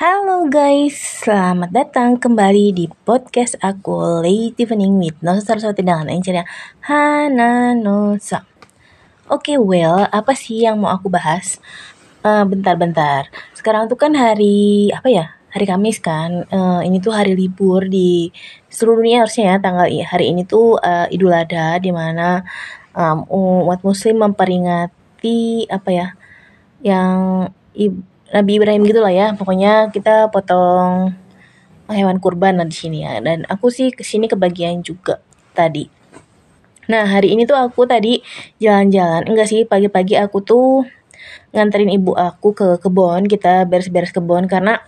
Halo guys, selamat datang kembali di podcast aku Late Evening with Nosa Saraswati dengan encernya Hana Nosa. Oke well, apa sih yang mau aku bahas? Eh, bentar-bentar, uh, sekarang tuh kan hari, apa ya, hari Kamis kan. Uh, Ini tuh hari libur di seluruh dunia harusnya ya. Tanggal hari ini tuh uh, Idul Adha Di mana um, umat muslim memperingati, apa ya, yang Nabi Ibrahim gitu lah ya. Pokoknya kita potong hewan kurban lah di sini ya. Dan aku sih ke sini kebagian juga tadi. Nah hari ini tuh aku tadi jalan-jalan. Enggak sih pagi-pagi aku tuh nganterin ibu aku ke kebun. Kita beres-beres kebun karena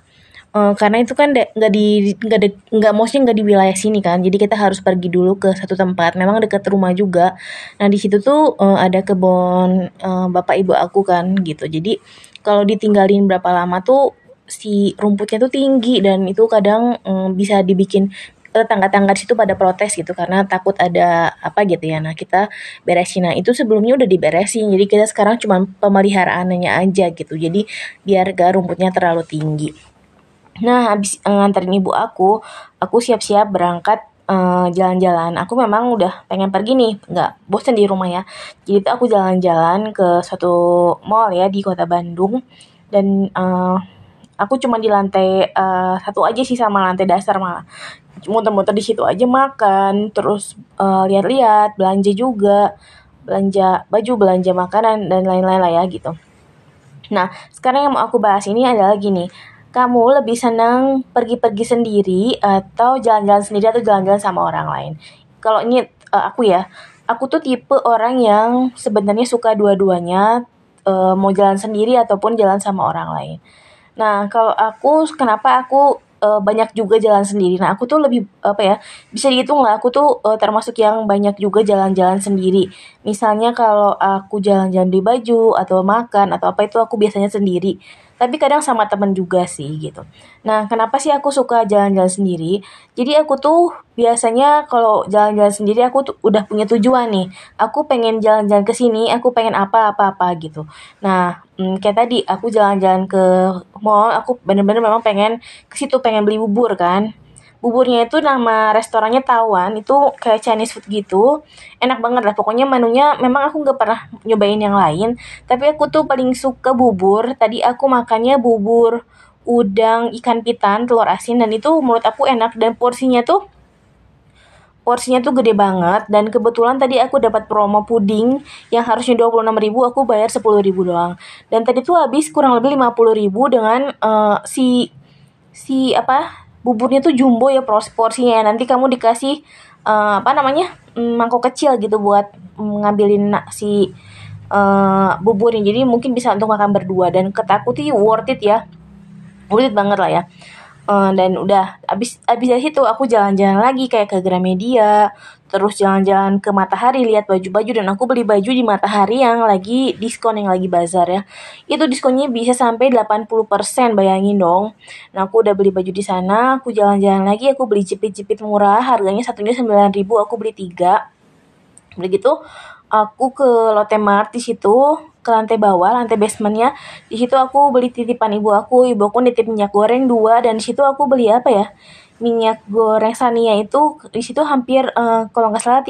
uh, karena itu kan nggak di nggak de, nggak maksudnya nggak di wilayah sini kan jadi kita harus pergi dulu ke satu tempat memang dekat rumah juga nah di situ tuh uh, ada kebun uh, bapak ibu aku kan gitu jadi kalau ditinggalin berapa lama tuh si rumputnya tuh tinggi dan itu kadang mm, bisa dibikin eh, tangga-tangga situ pada protes gitu karena takut ada apa gitu ya. Nah kita beresin. Nah itu sebelumnya udah diberesin. Jadi kita sekarang cuma pemeliharaannya aja gitu. Jadi biar gak rumputnya terlalu tinggi. Nah habis uh, nganterin ibu aku, aku siap-siap berangkat jalan jalan-jalan. Aku memang udah pengen pergi nih, nggak bosen di rumah ya. Jadi tuh aku jalan-jalan ke suatu mall ya di kota Bandung dan uh, aku cuma di lantai uh, satu aja sih sama lantai dasar malah. Muter-muter di situ aja makan, terus uh, lihat-lihat, belanja juga, belanja baju, belanja makanan dan lain-lain lah ya gitu. Nah, sekarang yang mau aku bahas ini adalah gini kamu lebih senang pergi-pergi sendiri atau jalan-jalan sendiri atau jalan-jalan sama orang lain? Kalau ini uh, aku ya, aku tuh tipe orang yang sebenarnya suka dua-duanya, uh, mau jalan sendiri ataupun jalan sama orang lain. Nah, kalau aku kenapa aku uh, banyak juga jalan sendiri. Nah, aku tuh lebih apa ya? Bisa dihitung lah aku tuh uh, termasuk yang banyak juga jalan-jalan sendiri. Misalnya kalau aku jalan-jalan beli baju atau makan atau apa itu aku biasanya sendiri tapi kadang sama temen juga sih gitu. Nah, kenapa sih aku suka jalan-jalan sendiri? Jadi aku tuh biasanya kalau jalan-jalan sendiri aku tuh udah punya tujuan nih. Aku pengen jalan-jalan ke sini, aku pengen apa-apa-apa gitu. Nah, hmm, kayak tadi aku jalan-jalan ke mall, aku bener-bener memang pengen ke situ pengen beli bubur kan buburnya itu nama restorannya Tawan itu kayak Chinese food gitu. Enak banget lah pokoknya menunya memang aku nggak pernah nyobain yang lain. Tapi aku tuh paling suka bubur. Tadi aku makannya bubur udang ikan pitan telur asin dan itu menurut aku enak. Dan porsinya tuh porsinya tuh gede banget. Dan kebetulan tadi aku dapat promo puding yang harusnya 26.000 aku bayar 10.000 doang. Dan tadi tuh habis kurang lebih 50.000 dengan uh, si si apa buburnya tuh jumbo ya porsinya. Nanti kamu dikasih uh, apa namanya mm, mangkok kecil gitu buat ngambilin nasi uh, buburnya. Jadi mungkin bisa untuk makan berdua. Dan ketakuti worth it ya. Worth it banget lah ya. Uh, dan udah abis abis dari situ aku jalan-jalan lagi kayak ke Gramedia terus jalan-jalan ke Matahari lihat baju-baju dan aku beli baju di Matahari yang lagi diskon yang lagi bazar ya. Itu diskonnya bisa sampai 80% bayangin dong. Nah aku udah beli baju di sana aku jalan-jalan lagi aku beli jepit-jepit murah harganya satunya 9000 aku beli tiga. Begitu aku ke Lotte Mart di situ ke lantai bawah lantai basementnya. Di situ aku beli titipan ibu aku ibu aku nitip minyak goreng dua dan di situ aku beli apa ya minyak goreng Sania itu di situ hampir uh, kalau nggak salah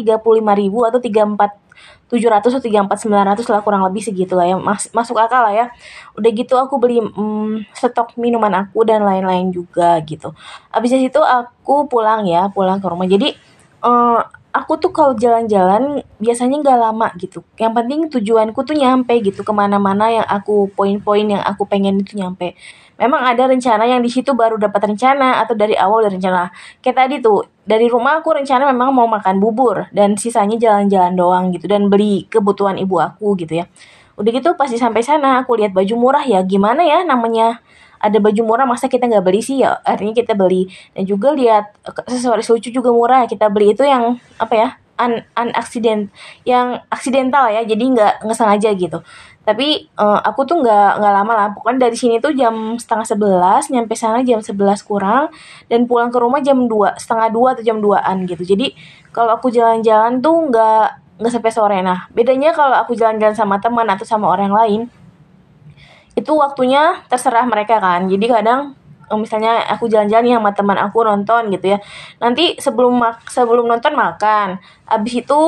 ribu atau 34 700 atau 34 900 lah kurang lebih segitu lah ya Mas, masuk akal lah ya udah gitu aku beli um, stok minuman aku dan lain-lain juga gitu abis itu aku pulang ya pulang ke rumah jadi uh, aku tuh kalau jalan-jalan biasanya nggak lama gitu. Yang penting tujuanku tuh nyampe gitu ke mana-mana yang aku poin-poin yang aku pengen itu nyampe. Memang ada rencana yang di situ baru dapat rencana atau dari awal dari rencana. Kayak tadi tuh dari rumah aku rencana memang mau makan bubur dan sisanya jalan-jalan doang gitu dan beli kebutuhan ibu aku gitu ya. Udah gitu pasti sampai sana aku lihat baju murah ya gimana ya namanya ada baju murah masa kita nggak beli sih ya artinya kita beli dan juga lihat aksesoris lucu juga murah kita beli itu yang apa ya un, un accident yang aksidental ya jadi nggak nggak sengaja gitu. Tapi uh, aku tuh nggak nggak lama lah pokoknya dari sini tuh jam setengah sebelas nyampe sana jam sebelas kurang dan pulang ke rumah jam dua setengah dua atau jam duaan gitu. Jadi kalau aku jalan-jalan tuh nggak nggak sampai sore. Nah bedanya kalau aku jalan-jalan sama teman atau sama orang lain itu waktunya terserah mereka kan. Jadi kadang misalnya aku jalan-jalan nih sama teman aku nonton gitu ya. Nanti sebelum sebelum nonton makan. Abis itu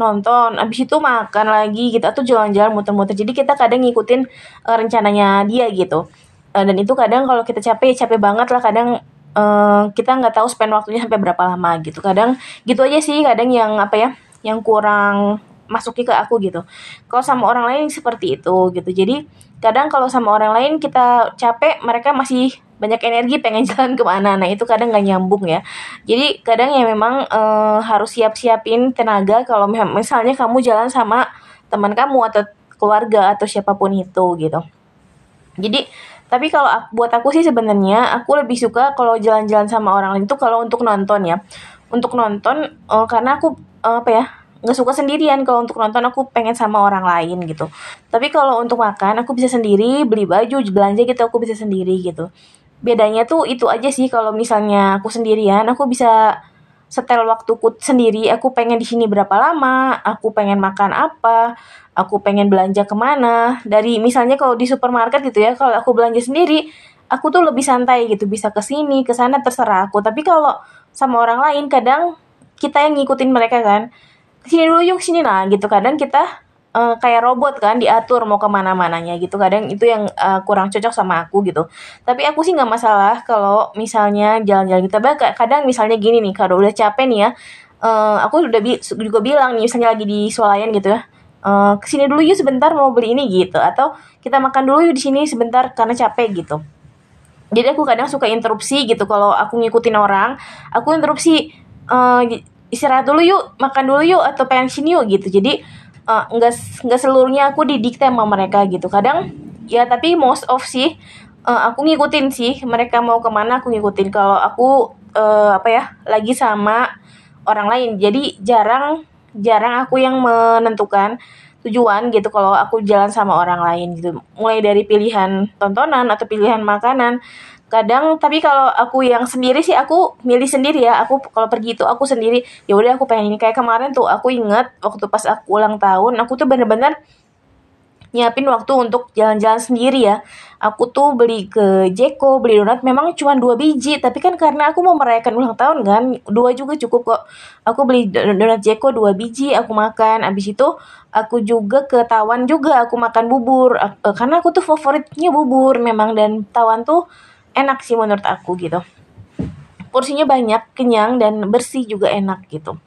nonton abis itu makan lagi gitu atau jalan-jalan muter-muter. Jadi kita kadang ngikutin uh, rencananya dia gitu. Uh, dan itu kadang kalau kita capek capek banget lah. Kadang uh, kita nggak tahu spend waktunya sampai berapa lama gitu. Kadang gitu aja sih. Kadang yang apa ya yang kurang masuki ke aku gitu. Kalau sama orang lain seperti itu gitu. Jadi kadang kalau sama orang lain kita capek mereka masih banyak energi pengen jalan ke mana. Nah itu kadang nggak nyambung ya. Jadi kadang ya memang uh, harus siap-siapin tenaga kalau misalnya kamu jalan sama teman kamu atau keluarga atau siapa pun itu gitu. Jadi tapi kalau buat aku sih sebenarnya aku lebih suka kalau jalan-jalan sama orang lain itu kalau untuk nonton ya. Untuk nonton uh, karena aku uh, apa ya nggak suka sendirian. Kalau untuk nonton aku pengen sama orang lain gitu. Tapi kalau untuk makan aku bisa sendiri beli baju belanja gitu aku bisa sendiri gitu bedanya tuh itu aja sih kalau misalnya aku sendirian aku bisa setel waktuku sendiri. Aku pengen di sini berapa lama aku pengen makan apa aku pengen belanja ke mana. Dari misalnya kalau di supermarket gitu ya kalau aku belanja sendiri aku tuh lebih santai gitu. Bisa ke sini ke sana terserah aku. Tapi kalau sama orang lain kadang kita yang ngikutin mereka kan. Sini dulu yuk sini lah gitu. Kadang kita uh, kayak robot kan diatur mau ke mana-mananya gitu. Kadang itu yang uh, kurang cocok sama aku gitu. Tapi aku sih nggak masalah kalau misalnya jalan-jalan kita gitu. kadang misalnya gini nih kalau udah capek nih ya uh, aku udah bi juga bilang nih misalnya lagi di swalayan gitu ya uh, ke sini dulu yuk sebentar mau beli ini gitu. Atau kita makan dulu yuk di sini sebentar karena capek gitu. Jadi aku kadang suka interupsi gitu kalau aku ngikutin orang. Aku interupsi uh, istirahat dulu yuk makan dulu yuk atau pengen sini yuk gitu. Jadi uh, nggak nggak seluruhnya aku didikte sama mereka gitu. Kadang ya tapi most of sih uh, aku ngikutin sih mereka mau ke mana aku ngikutin. Kalau aku uh, apa ya lagi sama orang lain. Jadi jarang jarang aku yang menentukan tujuan gitu kalau aku jalan sama orang lain gitu. Mulai dari pilihan tontonan atau pilihan makanan kadang tapi kalau aku yang sendiri sih aku milih sendiri ya aku kalau pergi itu aku sendiri ya udah aku pengen ini kayak kemarin tuh aku inget waktu pas aku ulang tahun aku tuh bener-bener nyiapin waktu untuk jalan-jalan sendiri ya. Aku tuh beli ke Jeko, beli donat memang cuma dua biji, tapi kan karena aku mau merayakan ulang tahun kan, dua juga cukup kok. Aku beli donat Jeko dua biji, aku makan. Abis itu aku juga ke Tawan juga, aku makan bubur. Karena aku tuh favoritnya bubur memang dan Tawan tuh enak sih menurut aku gitu. Porsinya banyak kenyang dan bersih juga enak gitu.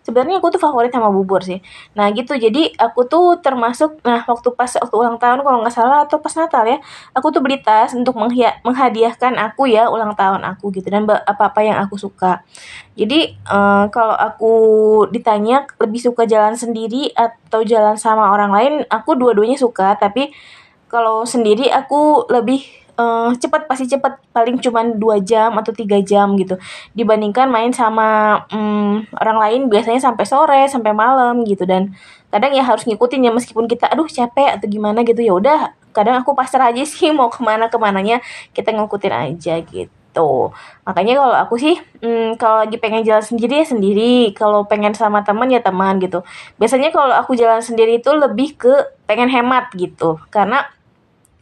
Sebenarnya aku tuh favorit sama bubur sih. Nah gitu. Jadi aku tuh termasuk nah waktu pas waktu ulang tahun kalau nggak salah atau pas Natal ya aku tuh beli tas untuk menghadiahkan aku ya ulang tahun aku gitu dan apa apa yang aku suka. Jadi uh, kalau aku ditanya lebih suka jalan sendiri atau jalan sama orang lain aku dua-duanya suka. Tapi kalau sendiri aku lebih uh, cepat pasti cepat paling cuma dua jam atau tiga jam gitu. Dibandingkan main sama um, orang lain biasanya sampai sore sampai malam gitu. Dan kadang ya harus ngikutin ya meskipun kita aduh capek atau gimana gitu. Ya udah kadang aku pasrah aja sih mau ke mana ke mananya kita ngikutin aja gitu. Makanya kalau aku sih hmm, kalau lagi pengen jalan sendiri ya sendiri. Kalau pengen sama teman ya teman gitu. Biasanya kalau aku jalan sendiri itu lebih ke pengen hemat gitu. Karena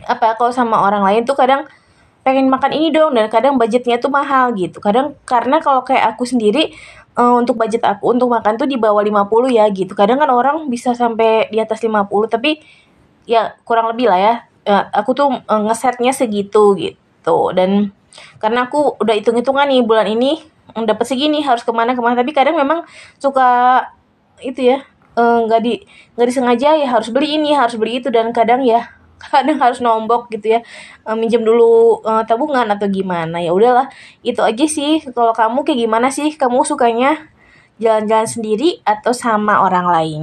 apa kalau sama orang lain tuh kadang pengen makan ini dong dan kadang budgetnya tuh mahal gitu. Kadang karena kalau kayak aku sendiri uh, untuk budget aku untuk makan tuh di bawah 50 ya gitu. Kadang kan orang bisa sampai di atas 50 tapi ya kurang lebih lah ya. Uh, aku tuh uh, ngesetnya segitu gitu dan karena aku udah hitung-hitungan nih bulan ini dapat segini harus ke mana ke mana tapi kadang memang suka itu ya nggak uh, di nggak disengaja ya harus beli ini harus beli itu dan kadang ya kadang harus nombok gitu ya. Uh, minjem dulu uh, tabungan atau gimana. Ya udahlah itu aja sih. Kalau kamu kayak gimana sih? Kamu sukanya jalan-jalan sendiri atau sama orang lain